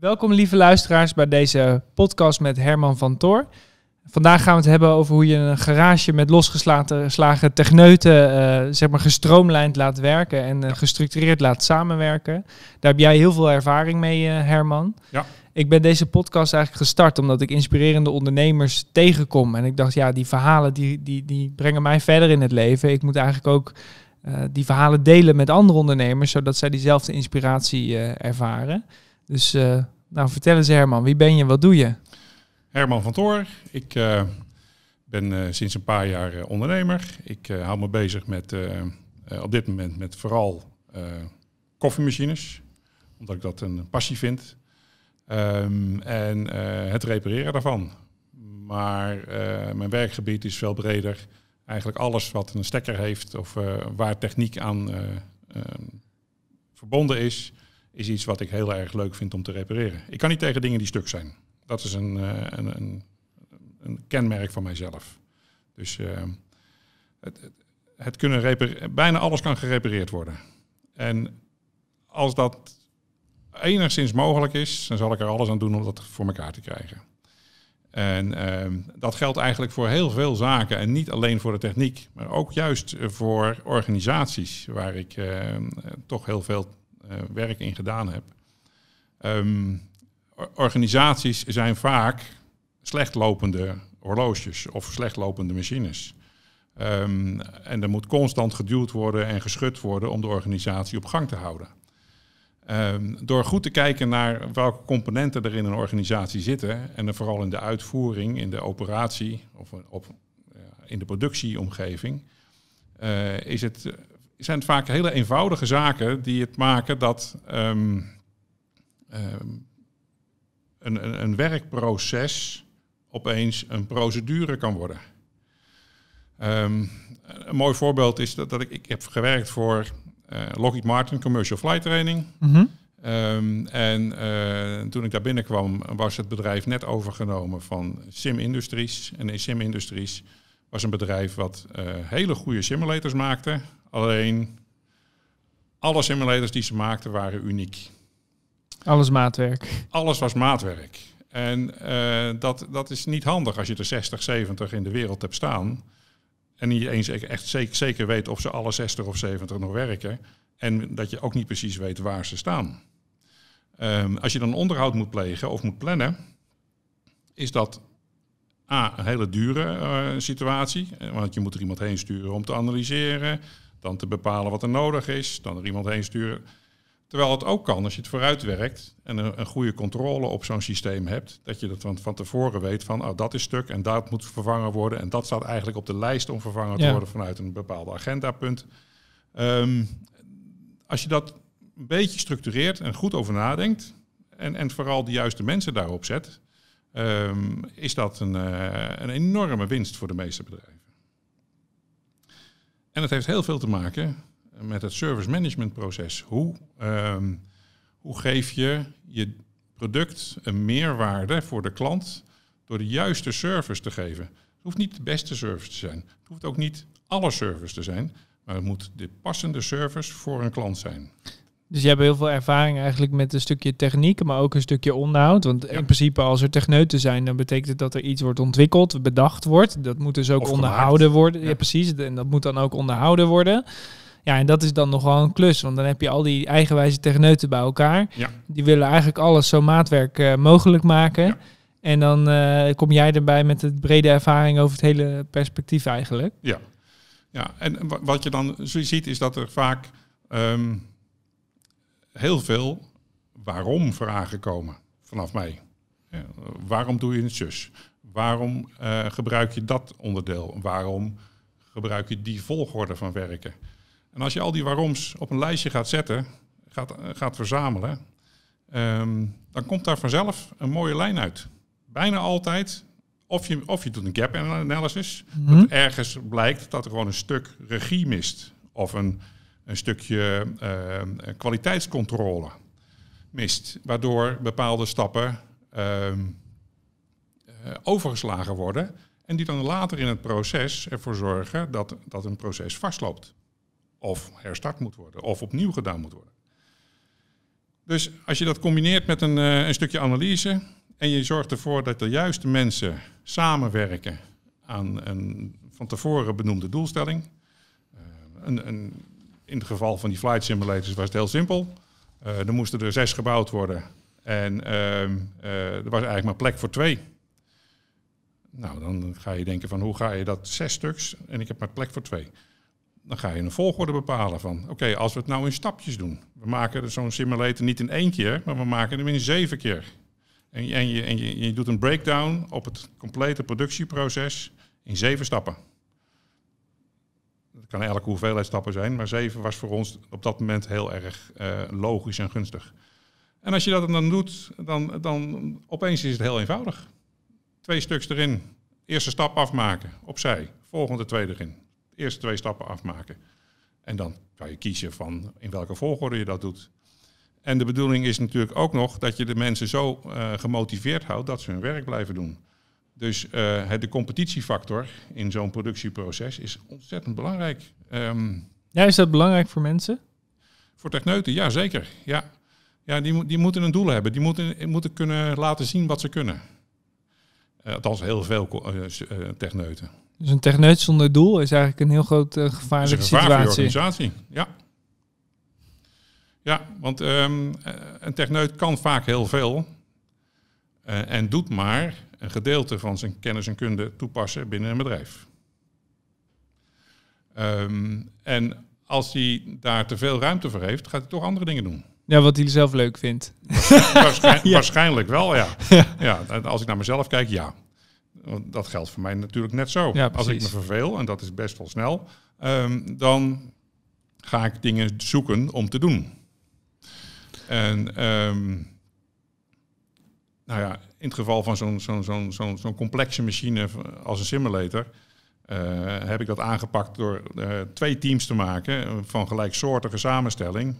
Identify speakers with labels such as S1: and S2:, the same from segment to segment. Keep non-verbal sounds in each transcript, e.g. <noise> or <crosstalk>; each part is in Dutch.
S1: Welkom lieve luisteraars bij deze podcast met Herman van Toor. Vandaag gaan we het hebben over hoe je een garage met losgeslagen techneuten uh, zeg maar gestroomlijnd laat werken en uh, gestructureerd laat samenwerken. Daar heb jij heel veel ervaring mee, uh, Herman.
S2: Ja.
S1: Ik ben deze podcast eigenlijk gestart omdat ik inspirerende ondernemers tegenkom. En ik dacht, ja, die verhalen die, die, die brengen mij verder in het leven. Ik moet eigenlijk ook die verhalen delen met andere ondernemers, zodat zij diezelfde inspiratie ervaren. Dus nou, vertel eens Herman, wie ben je, wat doe je?
S2: Herman van Toor. Ik uh, ben uh, sinds een paar jaar ondernemer. Ik hou me bezig met op dit moment met vooral koffiemachines, omdat ik dat een passie vind. Um, en het repareren daarvan. Maar mijn werkgebied is veel breder. Eigenlijk alles wat een stekker heeft of waar techniek aan verbonden is, is iets wat ik heel erg leuk vind om te repareren. Ik kan niet tegen dingen die stuk zijn. Dat is een, uh, een, een, een, kenmerk van mijzelf. Dus uh, het, het, kunnen bijna alles kan gerepareerd worden. En als dat enigszins mogelijk is, dan zal ik er alles aan doen om dat voor elkaar te krijgen. En uh, dat geldt eigenlijk voor heel veel zaken en niet alleen voor de techniek, maar ook juist voor organisaties waar ik toch heel veel werk in gedaan heb. Um, organisaties zijn vaak slecht lopende horloges of slecht lopende machines. Um, en er moet constant geduwd worden en geschud worden om de organisatie op gang te houden. Um, door goed te kijken naar welke componenten er in een organisatie zitten en vooral in de uitvoering, in de operatie of op, in de productieomgeving, uh, is het, zijn het vaak hele eenvoudige zaken die het maken dat um, een, een, een werkproces opeens een procedure kan worden. Um, een mooi voorbeeld is dat, dat ik, ik heb gewerkt voor uh, Lockheed Martin Commercial Flight Training.
S1: Mm -hmm.
S2: um, en uh, toen ik daar binnenkwam was het bedrijf net overgenomen van Sim Industries. En in Sim Industries was een bedrijf wat uh, hele goede simulators maakte. Alleen alle simulators die ze maakten waren uniek.
S1: Alles maatwerk.
S2: Alles was maatwerk. En uh, dat, dat is niet handig als je er 60, 70 in de wereld hebt staan. En niet eens echt zeker, weet of ze alle 60 of 70 nog werken. En dat je ook niet precies weet waar ze staan. Um, als je dan onderhoud moet plegen of moet plannen, is dat A, een hele dure uh, situatie. Want je moet er iemand heen sturen om te analyseren. Dan te bepalen wat er nodig is. Dan er iemand heen sturen. Terwijl het ook kan als je het vooruit werkt en een, een goede controle op zo'n systeem hebt, dat je dat van, van tevoren weet van oh, dat is stuk en dat moet vervangen worden en dat staat eigenlijk op de lijst om vervangen te worden vanuit een bepaalde agendapunt. Um, als je dat een beetje structureert en goed over nadenkt en, en vooral de juiste mensen daarop zet, um, is dat een, uh, een enorme winst voor de meeste bedrijven. En het heeft heel veel te maken met het service management proces. Hoe, um, hoe geef je je product een meerwaarde voor de klant door de juiste service te geven? Het hoeft niet de beste service te zijn. Het hoeft ook niet alle service te zijn. Maar het moet de passende service voor een klant zijn.
S1: Dus je hebt heel veel ervaring eigenlijk met een stukje techniek, maar ook een stukje onderhoud. Want ja. in principe als er techneuten zijn, dan betekent het dat er iets wordt ontwikkeld, bedacht wordt. Dat moet dus ook
S2: Of
S1: onderhouden
S2: gemaakt.
S1: worden. Ja.
S2: Ja.
S1: precies. En dat moet dan ook onderhouden worden. Ja, en dat is dan nogal een klus, want dan heb je al die eigenwijze techneuten bij elkaar.
S2: Ja.
S1: Die willen eigenlijk alles zo maatwerk uh, mogelijk maken. En dan uh, kom jij erbij met het brede ervaring over het hele perspectief eigenlijk.
S2: Ja, ja. en wa- wat je dan ziet is dat er vaak um, heel veel waarom vragen komen vanaf mij. Ja, waarom doe je het zus? Waarom uh, gebruik je dat onderdeel? Waarom gebruik je die volgorde van werken? En als je al die waaroms op een lijstje gaat zetten, gaat, gaat verzamelen, um, dan komt daar vanzelf een mooie lijn uit. Bijna altijd, of je, of je doet een gap analysis,
S1: Mhm.
S2: dat ergens blijkt dat er gewoon een stuk regie mist. Of een, een stukje uh, kwaliteitscontrole mist, waardoor bepaalde stappen uh, uh, overgeslagen worden. En die dan later in het proces ervoor zorgen dat, dat een proces vastloopt. Of herstart moet worden, of opnieuw gedaan moet worden. Dus als je dat combineert met een, een stukje analyse en je zorgt ervoor dat de juiste mensen samenwerken aan een van tevoren benoemde doelstelling. Een, een, in het geval van die flight simulators was het heel simpel. er moesten er zes gebouwd worden en ehm, er was eigenlijk maar plek voor twee. Nou, dan ga je denken van hoe ga je dat zes stuks en ik heb maar plek voor twee. Dan ga je een volgorde bepalen van oké, als we het nou in stapjes doen. We maken zo'n simulator niet in één keer, maar we maken hem in zeven keer. En, en, je, en je, je doet een breakdown op het complete productieproces in zeven stappen. Dat kan elke hoeveelheid stappen zijn, maar zeven was voor ons op dat moment heel erg uh, logisch en gunstig. En als je dat dan doet, dan, dan opeens is het heel eenvoudig. Twee stuks erin. Eerste stap afmaken, opzij. Volgende twee erin. Eerste twee stappen afmaken. En dan kan je kiezen van in welke volgorde je dat doet. En de bedoeling is natuurlijk ook nog dat je de mensen zo uh, gemotiveerd houdt dat ze hun werk blijven doen. Dus uh, de competitiefactor in zo'n productieproces is ontzettend belangrijk. Um,
S1: ja, is dat belangrijk voor mensen?
S2: Voor techneuten, ja zeker. Ja, ja die, die moeten een doel hebben. Die moeten, moeten kunnen laten zien wat ze kunnen. Uh, althans, heel veel uh, techneuten.
S1: Dus een techneut zonder doel is eigenlijk een heel groot uh, gevaarlijke
S2: is een
S1: situatie.
S2: organisatie, ja. Ja, want um, een techneut kan vaak heel veel en doet maar een gedeelte van zijn kennis en kunde toepassen binnen een bedrijf. Um, en als hij daar te veel ruimte voor heeft, gaat hij toch andere dingen doen.
S1: Ja, wat hij zelf leuk vindt.
S2: Waarschijnlijk, <laughs> ja. waarschijnlijk wel, ja. ja. ja. Als ik naar mezelf kijk, ja. Dat geldt voor mij natuurlijk net zo.
S1: Ja,
S2: als ik me verveel, en dat is best wel snel, um, dan ga ik dingen zoeken om te doen. En um, nou ja, in het geval van zo'n complexe machine als een simulator, uh, heb ik dat aangepakt door uh, twee teams te maken van gelijksoortige samenstelling.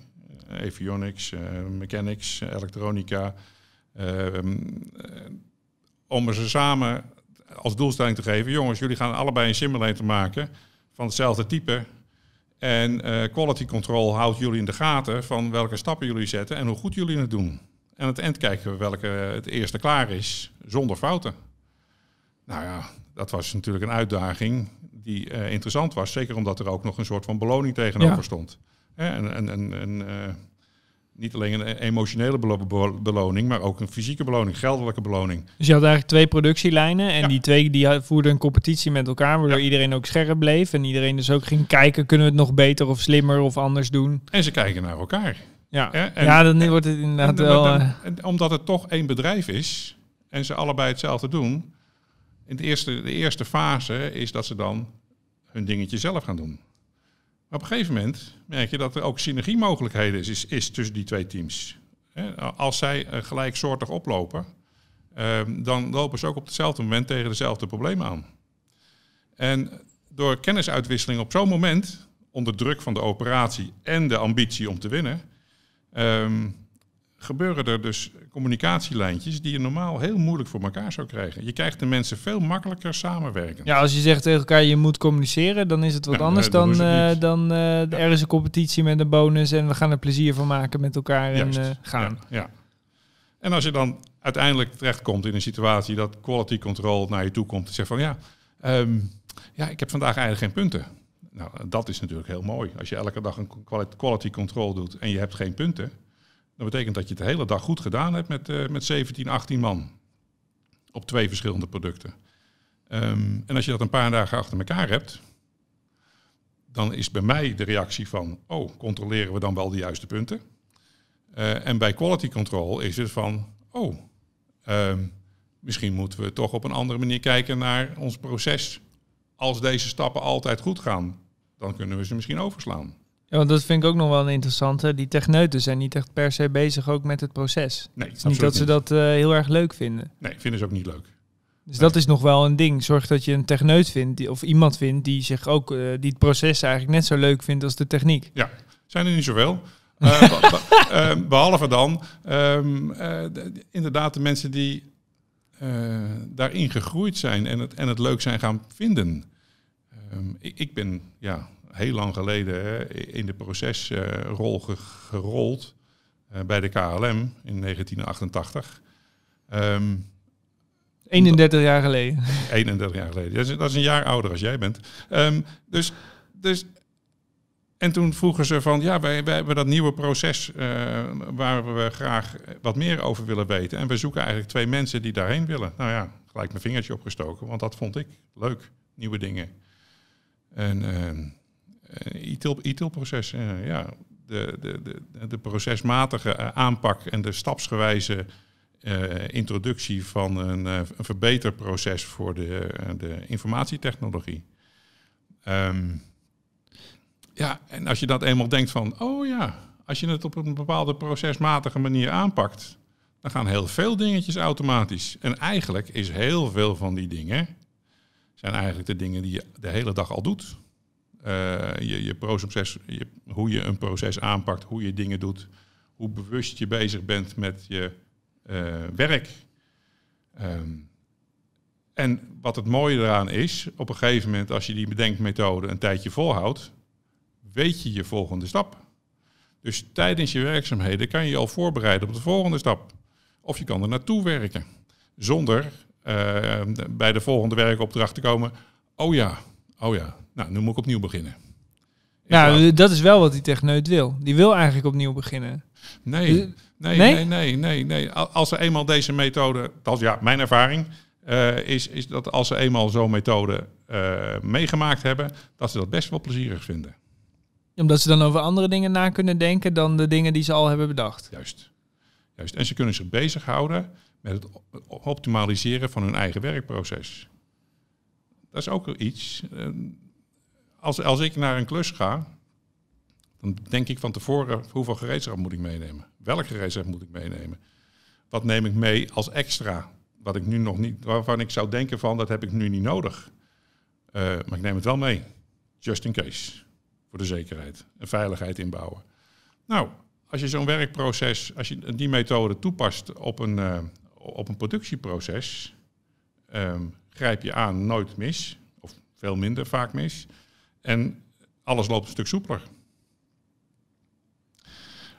S2: avionics, mechanics, elektronica. Ehm, om ze samen als doelstelling te geven: jongens, jullie gaan allebei een simulator maken van hetzelfde type. En quality control houdt jullie in de gaten van welke stappen jullie zetten en hoe goed jullie het doen. En aan het eind kijken we welke het eerste klaar is, zonder fouten. Nou ja, dat was natuurlijk een uitdaging die uh, interessant was. Zeker omdat er ook nog een soort van beloning tegenover ja. stond. En, en, en, en uh, niet alleen een emotionele beloning, maar ook een fysieke beloning, geldelijke beloning.
S1: Dus je had eigenlijk twee productielijnen en ja. die twee die voerden een competitie met elkaar, waardoor ja. iedereen ook scherp bleef en iedereen dus ook ging kijken, kunnen we het nog beter of slimmer of anders doen.
S2: En ze kijken naar elkaar.
S1: Ja, en, ja dan wordt het inderdaad
S2: en,
S1: wel...
S2: En, en, omdat het toch één bedrijf is en ze allebei hetzelfde doen... In de eerste, de eerste fase is dat ze dan hun dingetje zelf gaan doen. Maar op een gegeven moment merk je dat er ook synergiemogelijkheden is, is, is tussen die twee teams. Als zij gelijksoortig oplopen, dan lopen ze ook op hetzelfde moment tegen dezelfde problemen aan. En door kennisuitwisseling op zo'n moment, onder druk van de operatie en de ambitie om te winnen, um, gebeuren er dus communicatielijntjes die je normaal heel moeilijk voor elkaar zou krijgen. Je krijgt de mensen veel makkelijker samenwerken.
S1: Ja, als je zegt tegen elkaar je moet communiceren, dan is het wat ja, anders nee, dan, uh, dan uh, ja. er is een competitie met een bonus en we gaan er plezier van maken met elkaar Juist. en uh, gaan.
S2: Ja, ja, En als je dan uiteindelijk terechtkomt in een situatie dat quality control naar je toe komt en zegt van ja, um, ja, ik heb vandaag eigenlijk geen punten. Nou, dat is natuurlijk heel mooi. Als je elke dag een quality control doet en je hebt geen punten, dan betekent dat je het de hele dag goed gedaan hebt met, uh, met 17, 18 man. Op twee verschillende producten. Um, en als je dat een paar dagen achter elkaar hebt, dan is bij mij de reactie van, oh, controleren we dan wel de juiste punten? Uh, en bij quality control is het van, oh, um, misschien moeten we toch op een andere manier kijken naar ons proces. Als deze stappen altijd goed gaan, dan kunnen we ze misschien overslaan.
S1: Ja, want dat vind ik ook nog wel een interessante. Die techneuten zijn niet echt per se bezig ook met het proces.
S2: Nee,
S1: het niet dat ze dat uh, heel erg leuk vinden.
S2: Nee, vinden ze ook niet leuk.
S1: Dus nee. dat is nog wel een ding. Zorg dat je een techneut vindt die, of iemand vindt die zich ook uh, die het proces eigenlijk net zo leuk vindt als de techniek.
S2: Ja, zijn er niet zoveel. <laughs> uh, behalve dan um, de, inderdaad de mensen die daarin gegroeid zijn en het, en het leuk zijn gaan vinden. Um, ik, ik ben ja, heel lang geleden hè, in de procesrol ge gerold. bij de KLM in 1988. Um,
S1: 31 jaar geleden. <laughs>
S2: 31 jaar geleden. Dat is, dat is een jaar ouder als jij bent. Um, dus, dus, en toen vroegen ze van, ja, wij, wij hebben dat nieuwe proces uh, waar we graag wat meer over willen weten. En we zoeken eigenlijk twee mensen die daarheen willen. Nou ja, gelijk mijn vingertje opgestoken, want dat vond ik leuk. Nieuwe dingen. En uh, ITIL-proces, uh, ja, de, de, de, de procesmatige aanpak en de stapsgewijze introductie van een, een verbeterproces voor de, de informatietechnologie. Um, ja, en als je dat eenmaal denkt van, oh ja, als je het op een bepaalde procesmatige manier aanpakt, dan gaan heel veel dingetjes automatisch. En eigenlijk is heel veel van die dingen, zijn eigenlijk de dingen die je de hele dag al doet. Uh, je, je proces, je, hoe je een proces aanpakt, hoe je dingen doet, hoe bewust je bezig bent met je uh, werk. Um, en wat het mooie eraan is, op een gegeven moment als je die bedenkmethode een tijdje volhoudt, weet je je volgende stap. Dus tijdens je werkzaamheden kan je je al voorbereiden op de volgende stap. Of je kan er naartoe werken. Zonder uh, bij de volgende werkopdracht te komen. Oh ja, oh ja, nou nu moet ik opnieuw beginnen.
S1: Nou, dat is wel wat die techneut wil. Die wil eigenlijk opnieuw beginnen.
S2: Nee, nee, nee, nee, nee, nee. Als ze eenmaal deze methode, dat ja, mijn ervaring uh, is, is dat als ze eenmaal zo'n methode uh, meegemaakt hebben, dat ze dat best wel plezierig vinden.
S1: Omdat ze dan over andere dingen na kunnen denken dan de dingen die ze al hebben bedacht.
S2: Juist. Juist. En ze kunnen zich bezighouden met het optimaliseren van hun eigen werkproces. Dat is ook iets. Uh, als, als ik naar een klus ga, dan denk ik van tevoren hoeveel gereedschap moet ik meenemen? Welk gereedschap moet ik meenemen? Wat neem ik mee als extra? Wat ik nu nog niet, waarvan ik zou denken van dat heb ik nu niet nodig. Uh, maar ik neem het wel mee. Just in case. Voor de zekerheid. En veiligheid inbouwen. Nou, als je zo'n werkproces, als je die methode toepast op een, uh, op een productieproces, um, grijp je aan nooit mis. Of veel minder vaak mis. En alles loopt een stuk soepeler.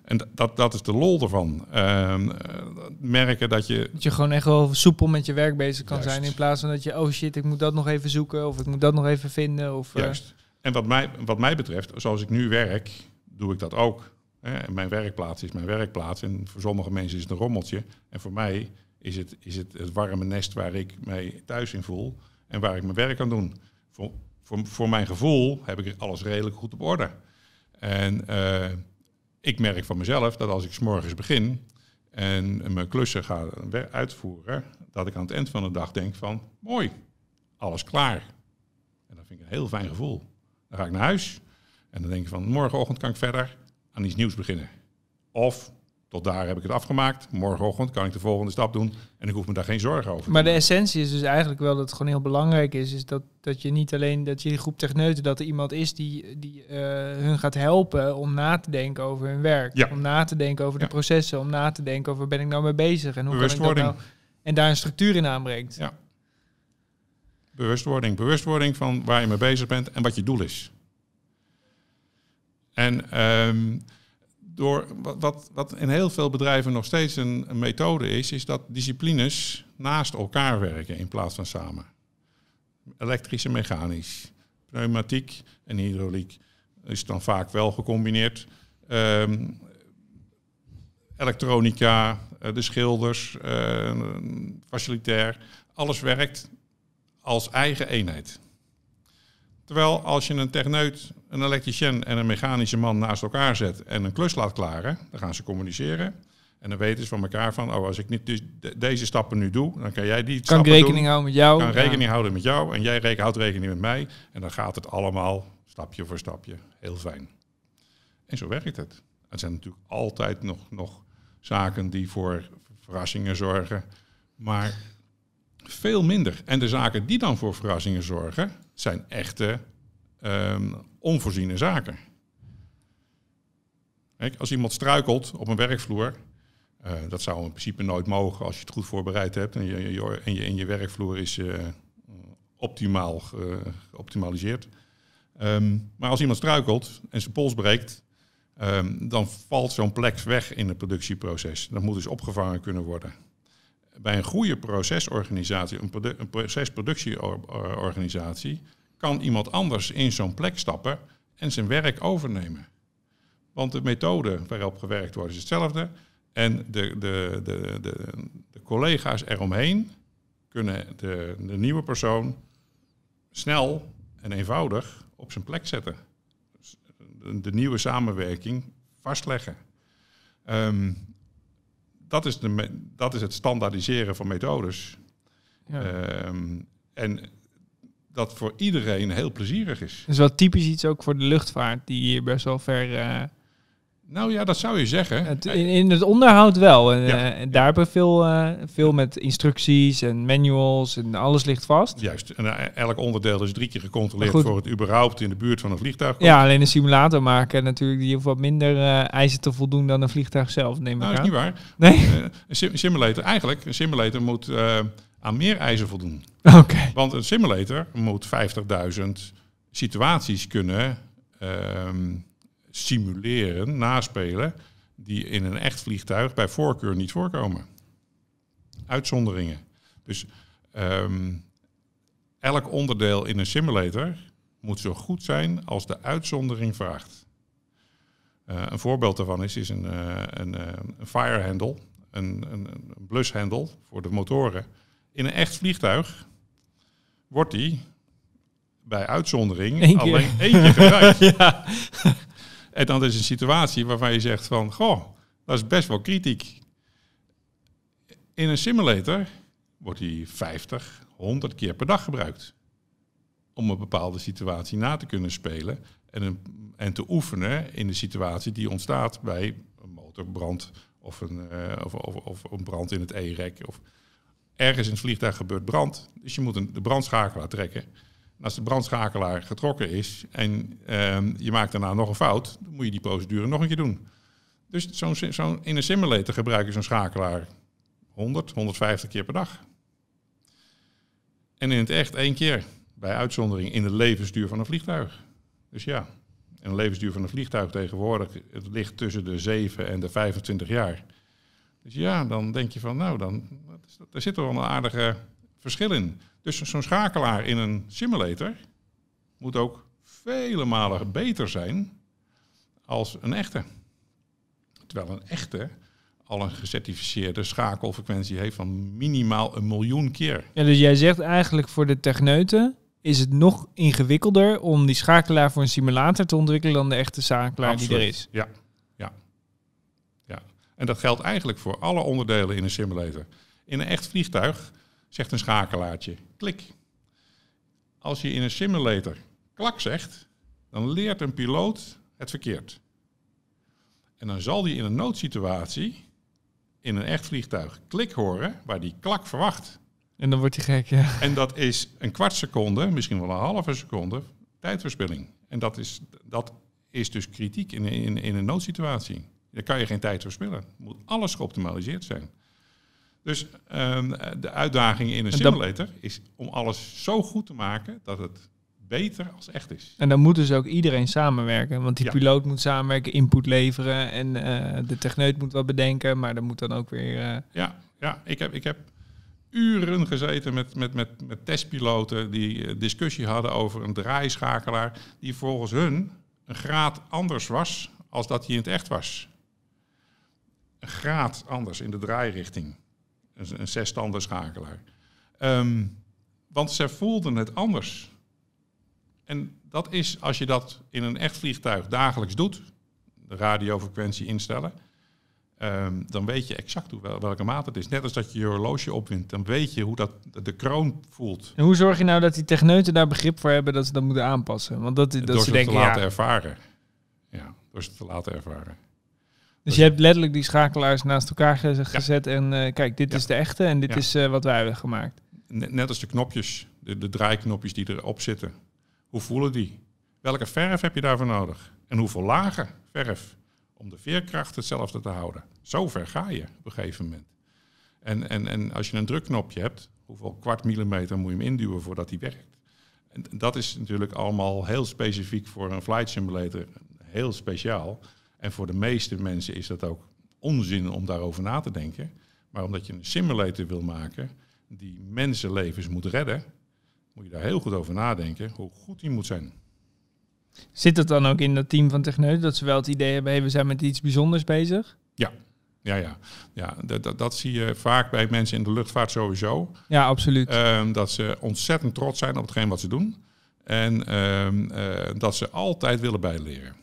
S2: En dat, dat is de lol ervan. Uh, merken dat je...
S1: Dat je gewoon echt wel soepel met je werk bezig kan zijn. In plaats van dat je, oh shit, ik moet dat nog even zoeken. Of ik moet dat nog even vinden. Of,
S2: eh, Juist. En wat mij, wat mij betreft, zoals ik nu werk, doe ik dat ook. Hè? mijn werkplaats is mijn werkplaats. En voor sommige mensen is het een rommeltje. En voor mij is het is het, het warme nest waar ik mij thuis in voel. En waar ik mijn werk kan doen. Voor, voor, voor mijn gevoel heb ik alles redelijk goed op orde. En... Uh, ik merk van mezelf dat als ik s morgens begin en mijn klussen ga uitvoeren, dat ik aan het eind van de dag denk van mooi, alles klaar. En dat vind ik een heel fijn gevoel. Dan ga ik naar huis en dan denk ik van morgenochtend kan ik verder aan iets nieuws beginnen. Of tot daar heb ik het afgemaakt. Morgenochtend kan ik de volgende stap doen en ik hoef me daar geen zorgen over.
S1: Maar de essentie is dus eigenlijk wel dat het gewoon heel belangrijk is, is dat, dat je niet alleen dat je die groep techneuten, dat er iemand is die, die uh, hun gaat helpen om na te denken over hun werk, ja. om na te denken over de processen, om na te denken over ben ik nou mee bezig en hoe
S2: Bewustwording.
S1: kan ik dat nou en daar een structuur in aanbrengt.
S2: Ja. Bewustwording, bewustwording van waar je mee bezig bent en wat je doel is. En um, door wat, wat in heel veel bedrijven nog steeds een, methode is, is dat disciplines naast elkaar werken in plaats van samen. Elektrisch en mechanisch, pneumatiek en hydrauliek is dan vaak wel gecombineerd. Um, elektronica, eh, de schilders, uh, facilitair, alles werkt als eigen eenheid. Terwijl als je een techneut, een elektricien en een mechanische man naast elkaar zet en een klus laat klaren, dan gaan ze communiceren. En dan weten ze van elkaar van, oh, als ik niet dus deze stappen nu doe, dan kan jij die
S1: kan
S2: stappen
S1: ik rekening
S2: doen.
S1: houden met jou.
S2: Kan rekening houden met jou en jij houdt rekening met mij. En dan gaat het allemaal stapje voor stapje. Heel fijn. En zo werkt het. Er zijn natuurlijk altijd nog, nog zaken die voor verrassingen zorgen. Maar veel minder. En de zaken die dan voor verrassingen zorgen, zijn echte um, onvoorziene zaken. Kijk, als iemand struikelt op een werkvloer, uh, dat zou in principe nooit mogen als je het goed voorbereid hebt en je, en je, en je werkvloer is uh, optimaal geoptimaliseerd. Um, maar als iemand struikelt en zijn pols breekt ehm, dan valt zo'n plek weg in het productieproces. Dat moet dus opgevangen kunnen worden. Bij een goede procesorganisatie, een, produ een procesproductieorganisatie, kan iemand anders in zo'n plek stappen en zijn werk overnemen. Want de methode waarop gewerkt wordt is hetzelfde. En de, de, de, de, de collega's eromheen kunnen de, de nieuwe persoon snel en eenvoudig op zijn plek zetten. Dus de, nieuwe samenwerking vastleggen. Um, dat, is de, dat is het standaardiseren van methodes. Ja. Um, en dat voor iedereen heel plezierig is.
S1: Dat is wel typisch iets ook voor de luchtvaart, die hier best wel ver uh,
S2: nou ja, dat zou je zeggen.
S1: Het, in, het onderhoud wel. En, eh, daar hebben we veel, uh, veel met instructies en manuals en alles ligt vast.
S2: Juist. En elk onderdeel is drie keer gecontroleerd voor het überhaupt in de buurt van een vliegtuig komt.
S1: Ja, alleen een simulator maken natuurlijk die heeft wat minder eisen te voldoen dan een vliegtuig zelf, neem ik
S2: nou,
S1: aan.
S2: dat is niet waar.
S1: Nee?
S2: een simulator, eigenlijk, een simulator moet aan meer eisen voldoen.
S1: Oké.
S2: Want een simulator moet 50.000 situaties kunnen... Ehm, simuleren, naspelen, die in een echt vliegtuig bij voorkeur niet voorkomen. Uitzonderingen. Dus um, elk onderdeel in een simulator moet zo goed zijn als de uitzondering vraagt. Uh, een voorbeeld daarvan is, is een, uh, een, uh, een fire handle, een, een, een blushandle voor de motoren. In een echt vliegtuig wordt die bij uitzondering
S1: Eén
S2: alleen één keer gebruikt. <laughs> ja. En dan is een situatie waarvan je zegt van, goh, dat is best wel kritiek. In een simulator wordt die 50, 100 keer per dag gebruikt. Om een bepaalde situatie na te kunnen spelen en, een, en te oefenen in de situatie die ontstaat bij een motorbrand of een, uh, of, of, of, een brand in het E-rek. Of ergens in het vliegtuig gebeurt brand, dus je moet de brandschakelaar trekken als de brandschakelaar getrokken is en ehm, je maakt daarna nog een fout, dan moet je die procedure nog een keer doen. Dus zo'n, in een simulator gebruik je zo'n schakelaar 100, 150 keer per dag. En in het echt één keer, bij uitzondering in de levensduur van een vliegtuig. Dus ja, een levensduur van een vliegtuig tegenwoordig, het ligt tussen de 7 en de 25 jaar. Dus ja, dan denk je van, nou, dan, daar zit er wel een aardige verschil in. Dus zo'n schakelaar in een simulator moet ook vele malen beter zijn als een echte. Terwijl een echte al een gecertificeerde schakelfrequentie heeft van minimaal een miljoen keer.
S1: Ja, dus jij zegt eigenlijk voor de techneuten is het nog ingewikkelder om die schakelaar voor een simulator te ontwikkelen dan de echte schakelaar die er is.
S2: Ja. En dat geldt eigenlijk voor alle onderdelen in een simulator. In een echt vliegtuig zegt een schakelaartje klik. Als je in een simulator klak zegt, dan leert een piloot het verkeerd. En dan zal die in een noodsituatie in een echt vliegtuig klik horen waar die klak verwacht.
S1: En dan wordt hij gek, ja.
S2: En dat is een kwart seconde, misschien wel een halve seconde tijdverspilling. En dat is, dat is dus kritiek in, in, in een noodsituatie. Dan kan je geen tijd verspillen. Moet alles geoptimaliseerd zijn. Dus um, de uitdaging in een simulator is om alles zo goed te maken dat het beter als echt is.
S1: En dan moet dus ook iedereen samenwerken. Want die piloot moet samenwerken, input leveren en uh, de techneut moet wat bedenken, maar dan moet dan ook weer... Uh...
S2: Ja, ja ik, heb, ik heb uren gezeten met, met, met, met testpiloten die uh, discussie hadden over een draaischakelaar die volgens hun een graad anders was als dat hij in het echt was. Een graad anders in de draairichting een, een schakelaar. Um, want ze voelden het anders. En dat is als je dat in een echt vliegtuig dagelijks doet, de radiofrequentie instellen, um, dan weet je exact hoe, welke maat het is. Net als dat je je horloge opwint, dan weet je hoe dat de kroon voelt.
S1: En hoe zorg je nou dat die techneuten daar begrip voor hebben dat ze dat moeten aanpassen? Want dat, dat
S2: door
S1: ze,
S2: denken, te laten ervaren. Ja, door ze te laten ervaren.
S1: Dus je hebt letterlijk die schakelaars naast elkaar gezet en uh, kijk, dit is de echte en dit is uh, wat wij hebben gemaakt.
S2: Net als de knopjes, de, de draaiknopjes die erop zitten. Hoe voelen die? Welke verf heb je daarvoor nodig? En hoeveel lagen verf om de veerkracht hetzelfde te houden? Zo ver ga je op een gegeven moment. En, en, en als je een drukknopje hebt, hoeveel kwart millimeter moet je hem induwen voordat hij werkt? En dat is natuurlijk allemaal heel specifiek voor een flight simulator, heel speciaal. En voor de meeste mensen is dat ook onzin om daarover na te denken. Maar omdat je een simulator wil maken die mensenlevens moet redden, moet je daar heel goed over nadenken hoe goed die moet zijn.
S1: Zit het dan ook in dat team van Techneut dat ze wel het idee hebben, hey, we zijn met iets bijzonders bezig?
S2: Ja, ja, ja. ja dat, dat, dat zie je vaak bij mensen in de luchtvaart sowieso.
S1: Ja, absoluut.
S2: Ehm, dat ze ontzettend trots zijn op hetgeen wat ze doen. En ehm, eh, dat ze altijd willen bijleren.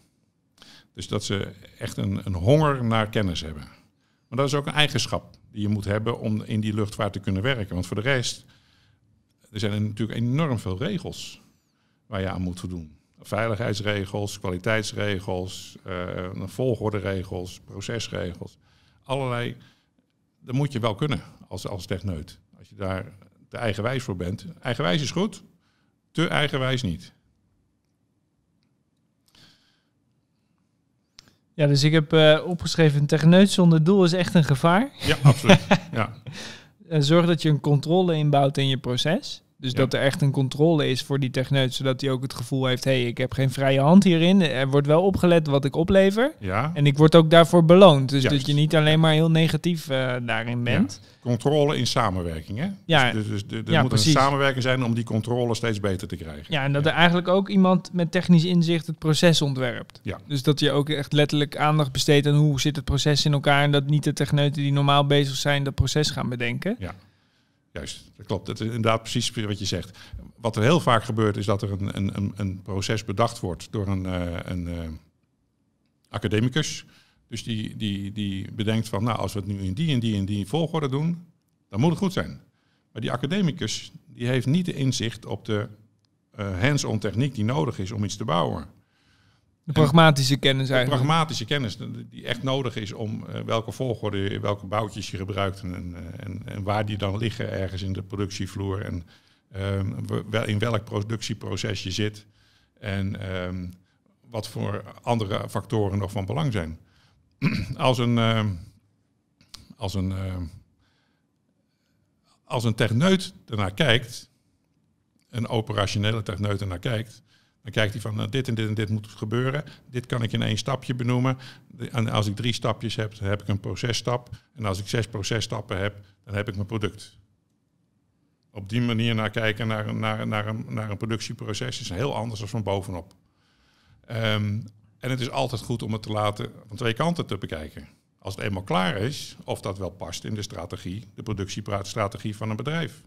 S2: Dus dat ze echt een, een honger naar kennis hebben. Maar dat is ook een eigenschap die je moet hebben om in die luchtvaart te kunnen werken. Want voor de rest, er zijn er natuurlijk enorm veel regels waar je aan moet voldoen. Veiligheidsregels, kwaliteitsregels, uh, volgorderegels, procesregels. Allerlei, dat moet je wel kunnen als, als techneut. Als je daar te eigenwijs voor bent. Eigenwijs is goed, te eigenwijs niet.
S1: Ja, dus ik heb uh, opgeschreven: techneut zonder doel is echt een gevaar.
S2: Ja, absoluut. ja. <laughs>
S1: Zorg dat je een controle inbouwt in je proces. Dus dat er echt een controle is voor die techneut, zodat hij ook het gevoel heeft: hé, hey, ik heb geen vrije hand hierin. Er wordt wel opgelet wat ik oplever.
S2: Ja.
S1: En ik word ook daarvoor beloond. Dus dat je niet alleen maar heel negatief uh, daarin bent.
S2: Ja. Controle in samenwerking, hè?
S1: Ja.
S2: Dus, dus, dus er moet een samenwerking zijn om die controle steeds beter te krijgen.
S1: Ja, en dat er eigenlijk ook iemand met technisch inzicht het proces ontwerpt.
S2: Ja.
S1: Dus dat je ook echt letterlijk aandacht besteedt aan hoe zit het proces in elkaar. En dat niet de techneuten die normaal bezig zijn dat proces gaan bedenken.
S2: Ja. Juist, dat klopt. Dat is inderdaad precies wat je zegt. Wat er heel vaak gebeurt is dat er een, een, een proces bedacht wordt door een, uh, een uh, academicus. Dus die, die, die bedenkt van, nou, als we het nu in die en die en die volgorde doen, dan moet het goed zijn. Maar die academicus die heeft niet de inzicht op de uh, hands-on techniek die nodig is om iets te bouwen.
S1: De pragmatische kennis eigenlijk.
S2: De pragmatische kennis die echt nodig is om uh, welke volgorde, welke boutjes je gebruikt en, en, en, waar die dan liggen ergens in de productievloer en um, in welk productieproces je zit en um, wat voor andere factoren nog van belang zijn. <clears throat> als een, uh, als een, uh, als een techneut ernaar kijkt, een operationele techneut ernaar kijkt, dan kijkt hij van nou, dit en dit en dit moet gebeuren. Dit kan ik in één stapje benoemen. En als ik drie stapjes heb, dan heb ik een processtap. En als ik zes processtappen heb, dan heb ik mijn product. Op die manier naar kijken naar, naar, naar, een, naar een productieproces is heel anders dan van bovenop. Um, en het is altijd goed om het te laten van twee kanten te bekijken. Als het eenmaal klaar is, of dat wel past in de strategie, de productiestrategie van een bedrijf.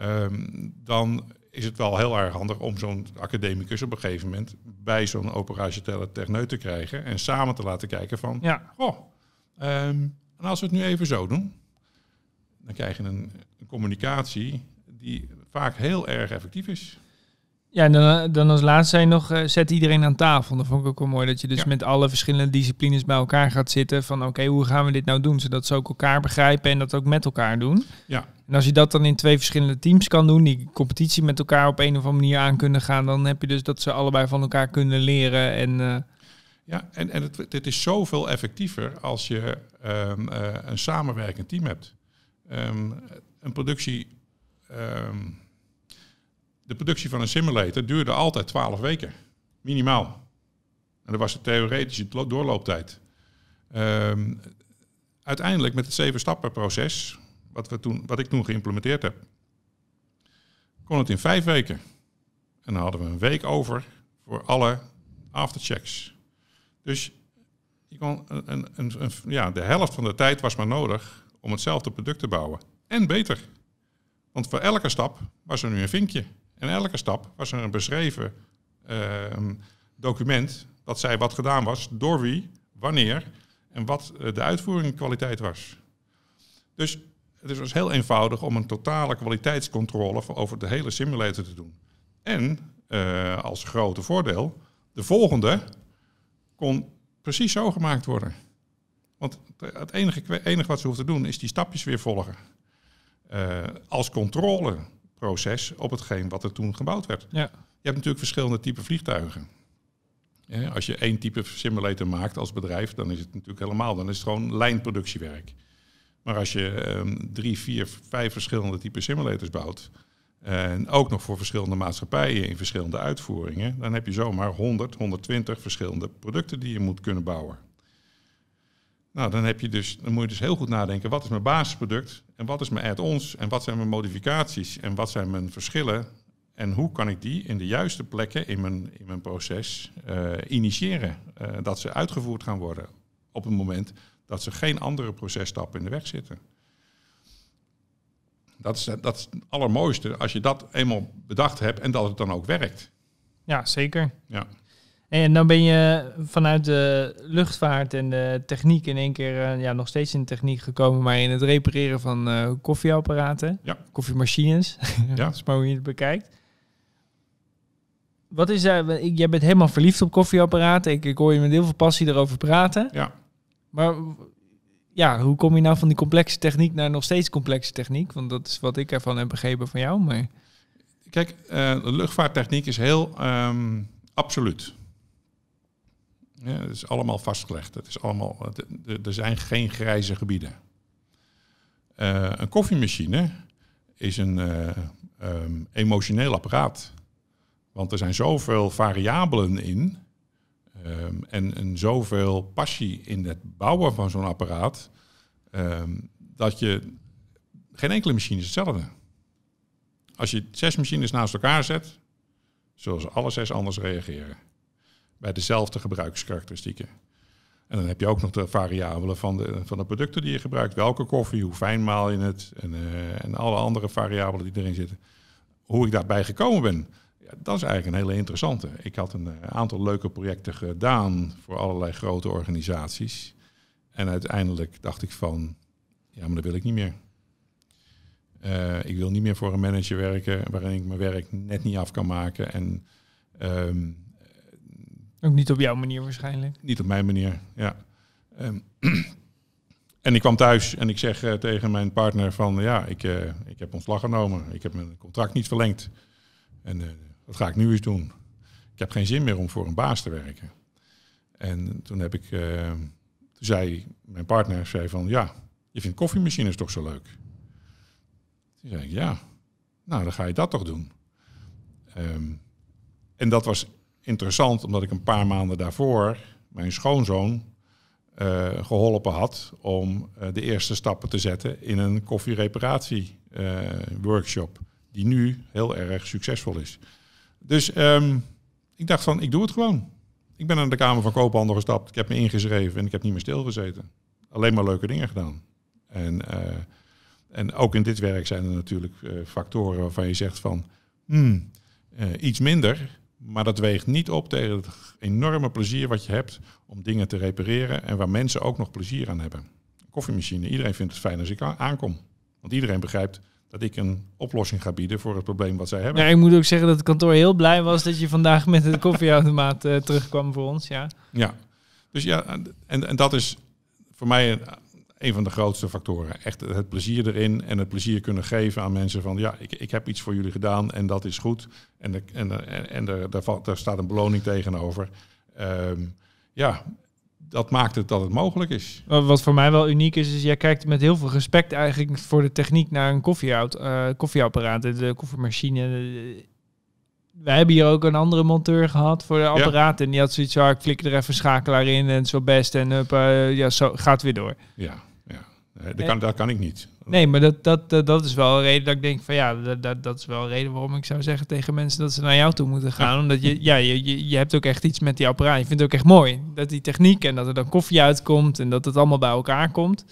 S2: Um, dan is het wel heel erg handig om zo'n academicus op een gegeven moment bij zo'n operationele techneut te krijgen en samen te laten kijken van,
S1: ja.
S2: oh, um, en als we het nu even zo doen, dan krijg je een, een communicatie die vaak heel erg effectief is.
S1: Ja, en dan, dan als laatste zijn nog, uh, zet iedereen aan tafel. Dat vond ik ook wel mooi, dat je dus ja. met alle verschillende disciplines bij elkaar gaat zitten. Van oké, okay, hoe gaan we dit nou doen? Zodat ze ook elkaar begrijpen en dat ook met elkaar doen.
S2: Ja.
S1: En als je dat dan in twee verschillende teams kan doen, die competitie met elkaar op een of andere manier aan kunnen gaan, dan heb je dus dat ze allebei van elkaar kunnen leren. En, uh...
S2: Ja, en, en het, het is zoveel effectiever als je um, uh, een samenwerkend team hebt. Um, een productie... Um, de productie van een simulator duurde altijd 12 weken. Minimaal. En dat was de theoretische doorlooptijd. Uiteindelijk met het zeven stappen proces, wat, we toen, wat ik toen geïmplementeerd heb, kon het in vijf weken. En dan hadden we een week over voor alle afterchecks. Dus je kon een, een, een, ja, de helft van de tijd was maar nodig om hetzelfde product te bouwen. En beter. Want voor elke stap was er nu een vinkje. En elke stap was er een beschreven uh, document dat zei wat gedaan was, door wie, wanneer en wat de uitvoering kwaliteit was. Dus het was heel eenvoudig om een totale kwaliteitscontrole over de hele simulator te doen. En uh, als grote voordeel, de volgende kon precies zo gemaakt worden. Want het enige, enige wat ze hoeft te doen is die stapjes weer volgen. Uh, als controle proces op hetgeen wat er toen gebouwd werd.
S1: Ja.
S2: Je hebt natuurlijk verschillende typen vliegtuigen. Ja, als je één type simulator maakt als bedrijf, dan is het natuurlijk helemaal, dan is het gewoon lijnproductiewerk. Maar als je um, drie, vier, vijf verschillende typen simulators bouwt, En ook nog voor verschillende maatschappijen in verschillende uitvoeringen. Dan heb je zomaar 100, 120 verschillende producten die je moet kunnen bouwen. Nou, dan, heb je dus, dan moet je dus heel goed nadenken, wat is mijn basisproduct en wat is mijn add-ons en wat zijn mijn modificaties en wat zijn mijn verschillen en hoe kan ik die in de juiste plekken in mijn, in mijn proces uh, initiëren, uh, dat ze uitgevoerd gaan worden op het moment dat ze geen andere processtappen in de weg zitten. Dat is, dat is het allermooiste als je dat eenmaal bedacht hebt en dat het dan ook werkt.
S1: Ja, zeker.
S2: Ja.
S1: En dan ben je vanuit de luchtvaart en de techniek in één keer uh, ja, nog steeds in de techniek gekomen, maar in het repareren van uh, koffieapparaten,
S2: Ja.
S1: koffiemachines, <laughs>
S2: Ja.
S1: is maar hoe je het bekijkt. Wat is uh, jij bent helemaal verliefd op koffieapparaten. Ik, ik hoor je met heel veel passie erover praten.
S2: Ja.
S1: Maar ja, hoe kom je nou van die complexe techniek naar nog steeds complexe techniek? Want dat is wat ik ervan heb begrepen van jou. Maar...
S2: Kijk, uh, luchtvaarttechniek is heel um, absoluut. Ja, het is allemaal vastgelegd. Het is allemaal, er zijn geen grijze gebieden. Uh, een koffiemachine is een uh, um, emotioneel apparaat. Want er zijn zoveel variabelen in. Um, en, en zoveel passie in het bouwen van zo'n apparaat. Um, dat je. Geen enkele machine is hetzelfde. Als je zes machines naast elkaar zet, zullen ze alle zes anders reageren. Bij dezelfde gebruikskarakteristieken. En dan heb je ook nog de variabelen van de, van de producten die je gebruikt. Welke koffie, hoe fijn maal je het en, uh, en alle andere variabelen die erin zitten. Hoe ik daarbij gekomen ben, ja, dat is eigenlijk een hele interessante. Ik had een uh, aantal leuke projecten gedaan voor allerlei grote organisaties. En uiteindelijk dacht ik van, ja, maar dat wil ik niet meer. Uh, ik wil niet meer voor een manager werken waarin ik mijn werk net niet af kan maken. En um,
S1: ook niet op jouw manier waarschijnlijk.
S2: Niet op mijn manier, ja. Um, <clears throat> en ik kwam thuis en ik zeg uh, tegen mijn partner van... ja, ik, uh, ik heb ontslag genomen. Ik heb mijn contract niet verlengd. En dat ga ik nu eens doen. Ik heb geen zin meer om voor een baas te werken. En toen heb ik... toen zei mijn partner zei van... ja, je vindt koffiemachines toch zo leuk? Toen zei ik, ja. Nou, dan ga je dat toch doen. Um, en dat was interessant, omdat ik een paar maanden daarvoor mijn schoonzoon uh, geholpen had om uh, de eerste stappen te zetten in een koffiereparatie uh, workshop, die nu heel erg succesvol is. Dus um, ik dacht van, ik doe het gewoon. Ik ben naar de Kamer van Koophandel gestapt, ik heb me ingeschreven en ik heb niet meer stilgezeten. Alleen maar leuke dingen gedaan. En, en ook in dit werk zijn er natuurlijk factoren waarvan je zegt van, hmm, iets minder, maar dat weegt niet op tegen het enorme plezier wat je hebt om dingen te repareren en waar mensen ook nog plezier aan hebben. Koffiemachine, iedereen vindt het fijn als ik aankom. Want iedereen begrijpt dat ik een oplossing ga bieden voor het probleem wat zij hebben.
S1: Ja, ik moet ook zeggen dat het kantoor heel blij was dat je vandaag met de koffieautomaat uh, terugkwam voor ons. Ja,
S2: ja. dus ja, en, en dat is voor mij een, een van de grootste factoren. Echt het plezier erin en het plezier kunnen geven aan mensen van ja, ik, ik heb iets voor jullie gedaan en dat is goed. En, de, en, de, en de, daar, valt, daar staat een beloning tegenover. Um, ja, dat maakt het dat het mogelijk is.
S1: Wat voor mij wel uniek is, is jij kijkt met heel veel respect eigenlijk voor de techniek naar een koffieaut, uh, koffieapparaat, de koffiemachine. Wij hebben hier ook een andere monteur gehad voor de apparaat. Ja. En die had zoiets van, ik flikker er even schakelaar in en zo best. En up, uh, ja, zo gaat weer door.
S2: Ja, ja. Dat, kan, dat kan ik niet.
S1: Nee, maar dat, dat, dat, is wel een reden dat ik denk van ja, dat, dat, dat is wel een reden waarom ik zou zeggen tegen mensen dat ze naar jou toe moeten gaan. Ja. Omdat je, ja, je, je, je hebt ook echt iets met die apparaat. Je vindt het ook echt mooi. Dat die techniek en dat er dan koffie uitkomt en dat het allemaal bij elkaar komt.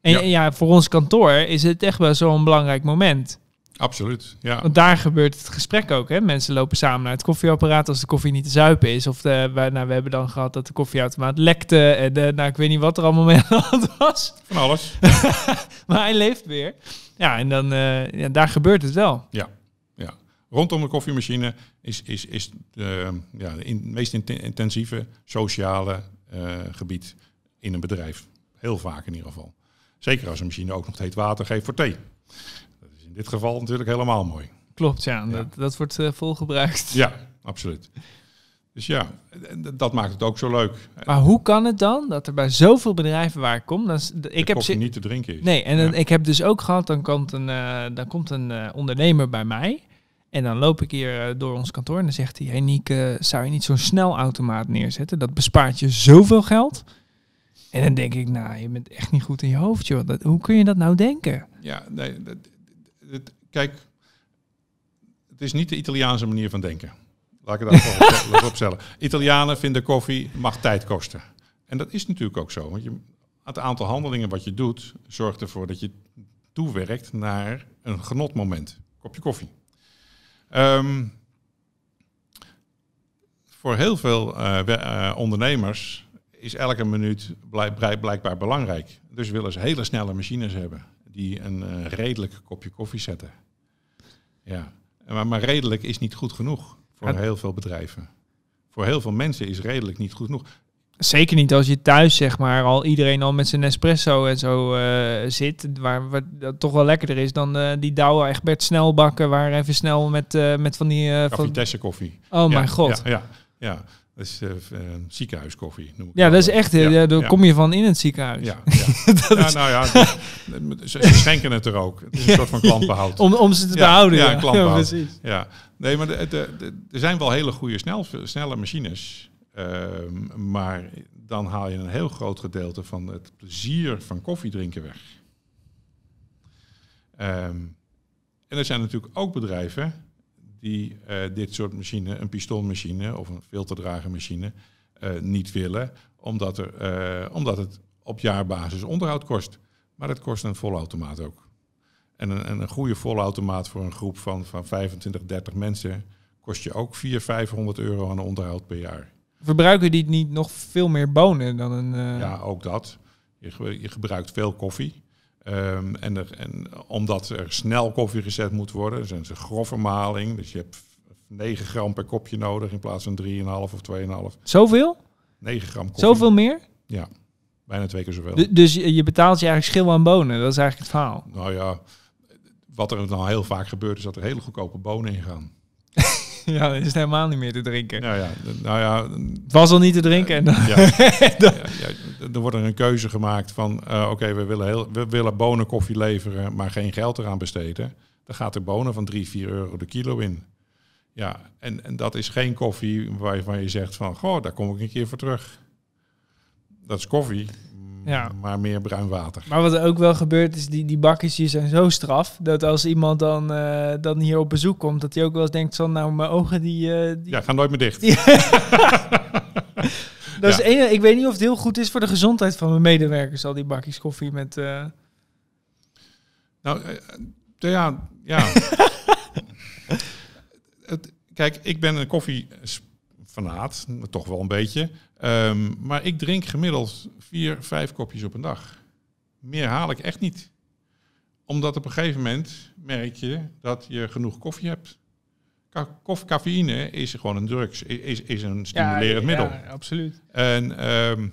S1: En ja, en ja voor ons kantoor is het echt wel zo'n belangrijk moment.
S2: Absoluut, ja.
S1: Want daar gebeurt het gesprek ook. Hè? Mensen lopen samen naar het koffieapparaat als de koffie niet te zuipen is. Of de, wij, nou, we hebben dan gehad dat de koffieautomaat lekte. En de, nou, ik weet niet wat er allemaal mee aan de hand was.
S2: Van alles. <laughs>
S1: maar hij leeft weer. Ja, en dan, uh, ja, daar gebeurt het wel.
S2: Ja, ja. Rondom de koffiemachine is, is, is de, ja, de in, meest intensieve sociale uh, gebied in een bedrijf. Heel vaak in ieder geval. Zeker als een machine ook nog heet water geeft voor thee. Dit geval natuurlijk helemaal mooi.
S1: Klopt, ja. ja. Dat, dat wordt uh, volgebruikt.
S2: Ja, absoluut. Dus ja, dat maakt het ook zo leuk.
S1: Maar hoe kan het dan dat er bij zoveel bedrijven waar ik kom, dan, ik heb
S2: ze niet te drinken is.
S1: Nee, en dan, ik heb dus ook gehad, dan komt een, uh, dan komt een uh, ondernemer bij mij en dan loop ik hier door ons kantoor en dan zegt hij, hey Nieke, zou je niet zo'n snelautomaat neerzetten? Dat bespaart je zoveel geld. En dan denk ik, nou, je bent echt niet goed in je hoofd, joh. Dat, hoe kun je dat nou denken?
S2: Ja, nee, dat, kijk, het is niet de Italiaanse manier van denken. <laughs> Laat ik het opstellen. Italianen vinden koffie mag tijd kosten. En dat is natuurlijk ook zo. Want je, het aantal handelingen wat je doet, zorgt ervoor dat je toewerkt naar een genotmoment. Kopje koffie. Um, voor heel veel uh, uh, ondernemers is elke minuut blijk, blijkbaar belangrijk. Dus willen ze hele snelle machines hebben die een uh, redelijk kopje koffie zetten. Ja, maar, maar redelijk is niet goed genoeg voor heel veel bedrijven. Voor heel veel mensen is redelijk niet goed genoeg.
S1: Zeker niet als je thuis, zeg maar, al iedereen al met zijn espresso en zo uh, zit. Waar, waar dat toch wel lekkerder is dan uh, die Douwe Egbert snelbakken. Waar even snel met, uh, met van die... Uh,
S2: van... koffie.
S1: Oh ja, mijn god.
S2: Ja, ja, ja. Dat is ziekenhuiskoffie. Noem ik
S1: ja, dat is echt. Ja, daar kom je van in het ziekenhuis.
S2: Ja, <laughs> ja. nou ja, <laughs> ze, ze, schenken het er ook. Het is een soort van klantbehoud.
S1: om, om ze te behouden.
S2: Ja, ja. <laughs> precies. Ja. Nee, maar de, de, de, er zijn wel hele goede snel, snelle machines. Um, maar dan haal je een heel groot gedeelte van het plezier van koffie drinken weg. Um, en er zijn natuurlijk ook bedrijven die uh, dit soort machine, een pistoolmachine of een filterdragermachine, uh, niet willen, omdat, er, uh, omdat het op jaarbasis onderhoud kost. Maar dat kost een volautomaat ook. En een, een goede volautomaat voor een groep van, van 25, 30 mensen kost je ook 400, 500 euro aan onderhoud per jaar.
S1: Verbruiken die niet nog veel meer bonen dan een...
S2: Ja, ook dat. Je, je gebruikt veel koffie. Um, en, er, en omdat er snel koffie gezet moet worden, zijn ze grove maling. Dus je hebt 9 gram per kopje nodig in plaats van 3,5 of 2,5.
S1: Zoveel?
S2: 9 gram koffie.
S1: Zoveel meer?
S2: Ja, bijna twee keer zoveel.
S1: D dus je betaalt je eigenlijk schil aan bonen, dat is eigenlijk het verhaal.
S2: Nou ja, wat er dan heel vaak gebeurt is dat er hele goedkope bonen in gaan. <laughs>
S1: ja, dan is het helemaal niet meer te drinken.
S2: Nou ja, nou ja
S1: het was al niet te drinken. En dan, ja, <laughs>
S2: ja, er wordt er een keuze gemaakt van, uh, oké, we willen heel, we willen bonenkoffie leveren, maar geen geld eraan besteden. Dan gaat er bonen van 3, 4 euro de kilo in. Ja, en, en dat is geen koffie waarvan je zegt van, goh, daar kom ik een keer voor terug. Dat is koffie, ja. maar meer bruin water.
S1: Maar wat er ook wel gebeurt is, die, die bakjes hier zijn zo straf, dat als iemand dan, uh, dan hier op bezoek komt, dat hij ook wel eens denkt van, nou, mijn ogen die... Uh, die...
S2: Ja, gaan nooit meer dicht. <laughs> <laughs>
S1: dat is ene, ik weet niet of het heel goed is voor de gezondheid van mijn medewerkers, al die bakjes koffie met... Uh...
S2: Nou, ja, ja. <laughs> het, kijk, ik ben een koffiefanaat, toch wel een beetje. Um, maar ik drink gemiddeld vier, vijf kopjes op een dag. Meer haal ik echt niet. Omdat op een gegeven moment merk je dat je genoeg koffie hebt. Kof, cafeïne is gewoon een drugs, is, is een stimulerend ja, middel. Ja,
S1: absoluut.
S2: En um,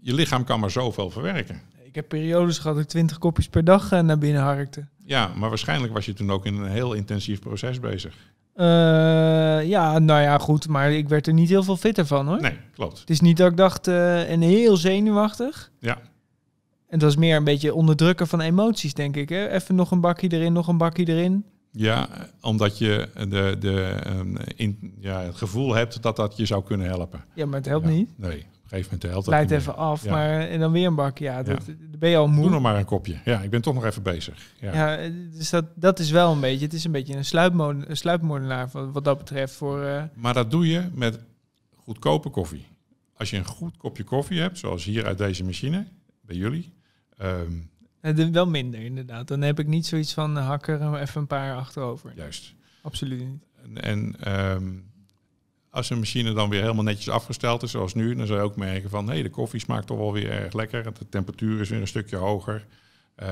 S2: je lichaam kan maar zoveel verwerken.
S1: Ik heb periodes gehad dat ik 20 kopjes per dag uh, naar binnen harkte.
S2: Ja, maar waarschijnlijk was je toen ook in een heel intensief proces bezig.
S1: Uh, ja, nou ja, goed, maar ik werd er niet heel veel fitter van hoor.
S2: Nee, klopt.
S1: Het is niet dat ik dacht, uh, en heel zenuwachtig.
S2: Ja.
S1: En dat is meer een beetje onderdrukken van emoties, denk ik. Hè? Even nog een bakje erin, nog een bakje erin.
S2: Ja, omdat je de, de, um, in, ja, het gevoel hebt dat dat je zou kunnen helpen.
S1: Ja, maar het helpt ja, niet.
S2: Nee gegeven moment helpt
S1: Leidt even af, maar en dan weer een bak. Ja, dat, ja. ben je al moe.
S2: Doe nog maar een kopje. Ja, ik ben toch nog even bezig. Ja,
S1: ja dus dat, dat is wel een beetje, het is een beetje een, een sluipmoordenaar wat dat betreft. Voor, uh...
S2: Maar dat doe je met goedkope koffie. Als je een goed kopje koffie hebt, zoals hier uit deze machine, bij jullie. Um,
S1: wel minder inderdaad. Dan heb ik niet zoiets van uh, hakker even een paar achterover.
S2: Juist.
S1: Absoluut niet.
S2: En, en um, als een machine dan weer helemaal netjes afgesteld is, zoals nu, dan zou je ook merken van hé, hey, de koffie smaakt toch wel weer erg lekker. De temperatuur is weer een stukje hoger. Uh,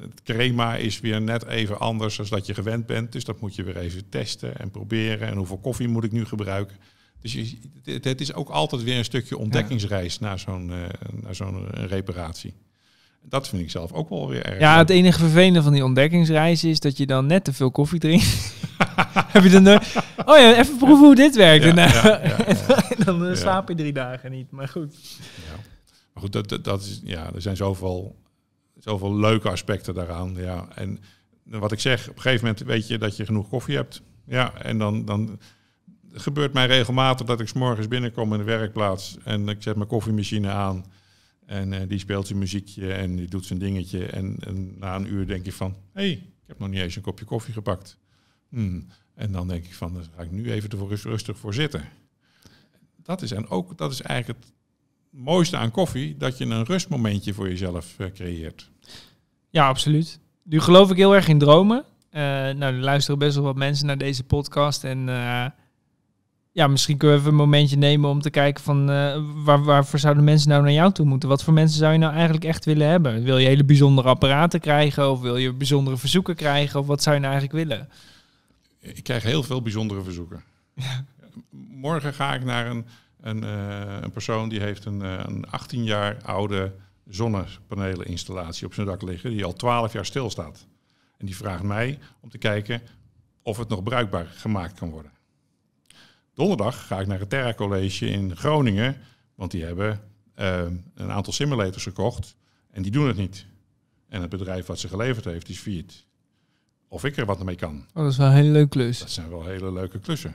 S2: het crema is weer net even anders dan dat je gewend bent. Dus dat moet je weer even testen en proberen. En hoeveel koffie moet ik nu gebruiken? Dus je, het, is ook altijd weer een stukje ontdekkingsreis naar zo'n uh, naar zo'n reparatie. Dat vind ik zelf ook wel weer erg.
S1: Ja, het enige vervelende van die ontdekkingsreis is dat je dan net te veel koffie drinkt. <laughs> Heb je dan Oh ja, even proeven hoe dit werkt. En, dan slaap je drie dagen niet. Maar goed.
S2: Ja. Maar goed, dat, dat, dat is, ja, er zijn zoveel, zoveel leuke aspecten daaraan. Ja. En wat ik zeg, op een gegeven moment weet je dat je genoeg koffie hebt. Ja, en dan, dan gebeurt mij regelmatig dat ik 's morgens binnenkom in de werkplaats en ik zet mijn koffiemachine aan. En eh, die speelt zijn muziekje en die doet zijn dingetje. En, en na een uur denk je van, hé, hey, ik heb nog niet eens een kopje koffie gepakt. Hmm. En dan denk ik van, dan ga ik nu even rustig voor zitten. Dat is, en ook, dat is eigenlijk het mooiste aan koffie, dat je een rustmomentje voor jezelf eh, creëert.
S1: Ja, absoluut. Nu geloof ik heel erg in dromen. Eh, nou, er luisteren best wel wat mensen naar deze podcast. En eh, ja, misschien kunnen we even een momentje nemen om te kijken van waar, waarvoor zouden mensen nou naar jou toe moeten? Wat voor mensen zou je nou eigenlijk echt willen hebben? Wil je hele bijzondere apparaten krijgen? Of wil je bijzondere verzoeken krijgen? Of wat zou je nou eigenlijk willen?
S2: Ik krijg heel veel bijzondere verzoeken. Morgen ga ik naar een, een, eh, een persoon die heeft een, eh, een 18 jaar oude zonnepaneleninstallatie op zijn dak liggen, die al 12 jaar stilstaat. En die vraagt mij om te kijken of het nog bruikbaar gemaakt kan worden. Donderdag ga ik naar het Terra College in Groningen, want die hebben eh, een aantal simulators gekocht en die doen het niet. En het bedrijf wat ze geleverd heeft, is failliet. Of ik er wat mee kan.
S1: Oh, dat is wel een hele leuke klus.
S2: Dat zijn wel hele leuke klussen.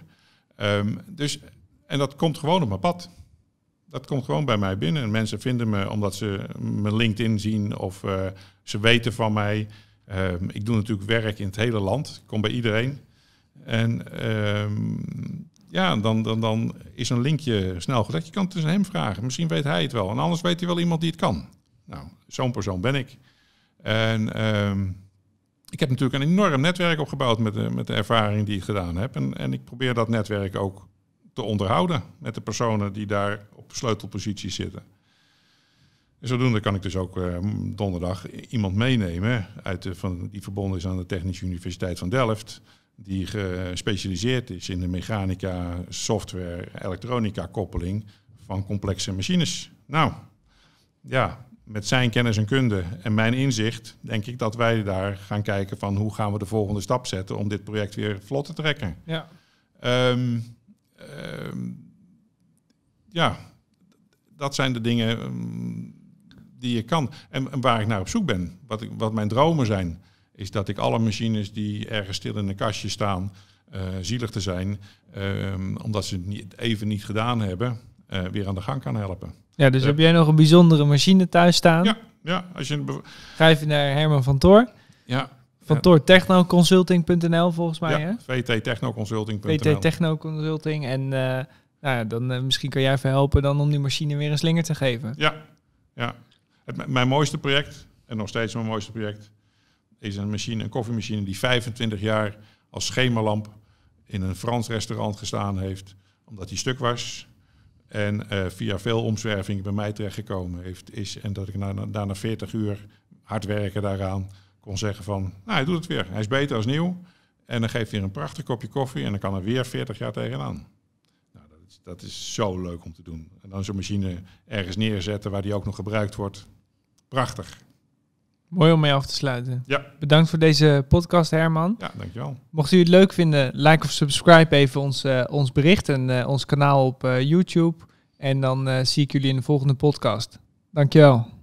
S2: Ehm, dus, en dat komt gewoon op mijn pad. Dat komt gewoon bij mij binnen. En mensen vinden me omdat ze mijn LinkedIn zien of eh, ze weten van mij. Ehm, ik doe natuurlijk werk in het hele land. Ik kom bij iedereen. En ehm, ja, dan, dan, dan is een linkje snel gezet. Je kan het dus aan hem vragen. Misschien weet hij het wel. En anders weet hij wel iemand die het kan. Nou, zo'n persoon ben ik. En ik heb natuurlijk een enorm netwerk opgebouwd met de, met de ervaring die ik gedaan heb. En, en ik probeer dat netwerk ook te onderhouden met de personen die daar op sleutelposities zitten. En zodoende kan ik dus ook eh, donderdag iemand meenemen uit de, van, die verbonden is aan de Technische Universiteit van Delft. Die gespecialiseerd is in de mechanica, software, elektronica koppeling van complexe machines. Nou, ja, met zijn kennis en kunde en mijn inzicht denk ik dat wij daar gaan kijken van hoe gaan we de volgende stap zetten om dit project weer vlot te trekken.
S1: Ja.
S2: Ehm, ehm, ja, dat zijn de dingen ehm, die je kan. En, en waar ik naar op zoek ben, wat, ik, wat mijn dromen zijn, is dat ik alle machines die ergens stil in een kastje staan, eh, zielig te zijn, omdat ze het niet, even niet gedaan hebben, eh, weer aan de gang kan helpen.
S1: Ja, dus
S2: Ja.
S1: heb jij nog een bijzondere machine thuis staan?
S2: Ja, ja, als je
S1: Ga even naar Herman van Toor.
S2: ja,
S1: Van
S2: Ja.
S1: Toor Technoconsulting.nl volgens mij, hè?
S2: ja, vttechnoconsulting.nl.
S1: VT Technoconsulting. En eh, nou ja, dan eh, misschien kan jij even helpen dan om die machine weer een slinger te geven.
S2: Ja, ja. Het, mijn mooiste project, en nog steeds mijn mooiste project, is een machine, een koffiemachine die 25 jaar als schemerlamp in een Frans restaurant gestaan heeft, omdat die stuk was. En eh, via veel omzwerving bij mij terechtgekomen heeft, is. En dat ik na, na, daarna 40 uur hard werken daaraan kon zeggen van, nou hij doet het weer. Hij is beter als nieuw. En dan geeft hij een prachtig kopje koffie en dan kan er weer 40 jaar tegenaan. Nou, dat, is, dat is zo leuk om te doen. En dan zo'n machine ergens neerzetten waar die ook nog gebruikt wordt. Prachtig.
S1: Mooi om mee af te sluiten.
S2: Ja.
S1: Bedankt voor deze podcast, Herman.
S2: Ja, dankjewel.
S1: Mocht u het leuk vinden, like of subscribe even ons, eh, ons bericht en eh, ons kanaal op eh, YouTube. En dan zie ik jullie in de volgende podcast. Dankjewel.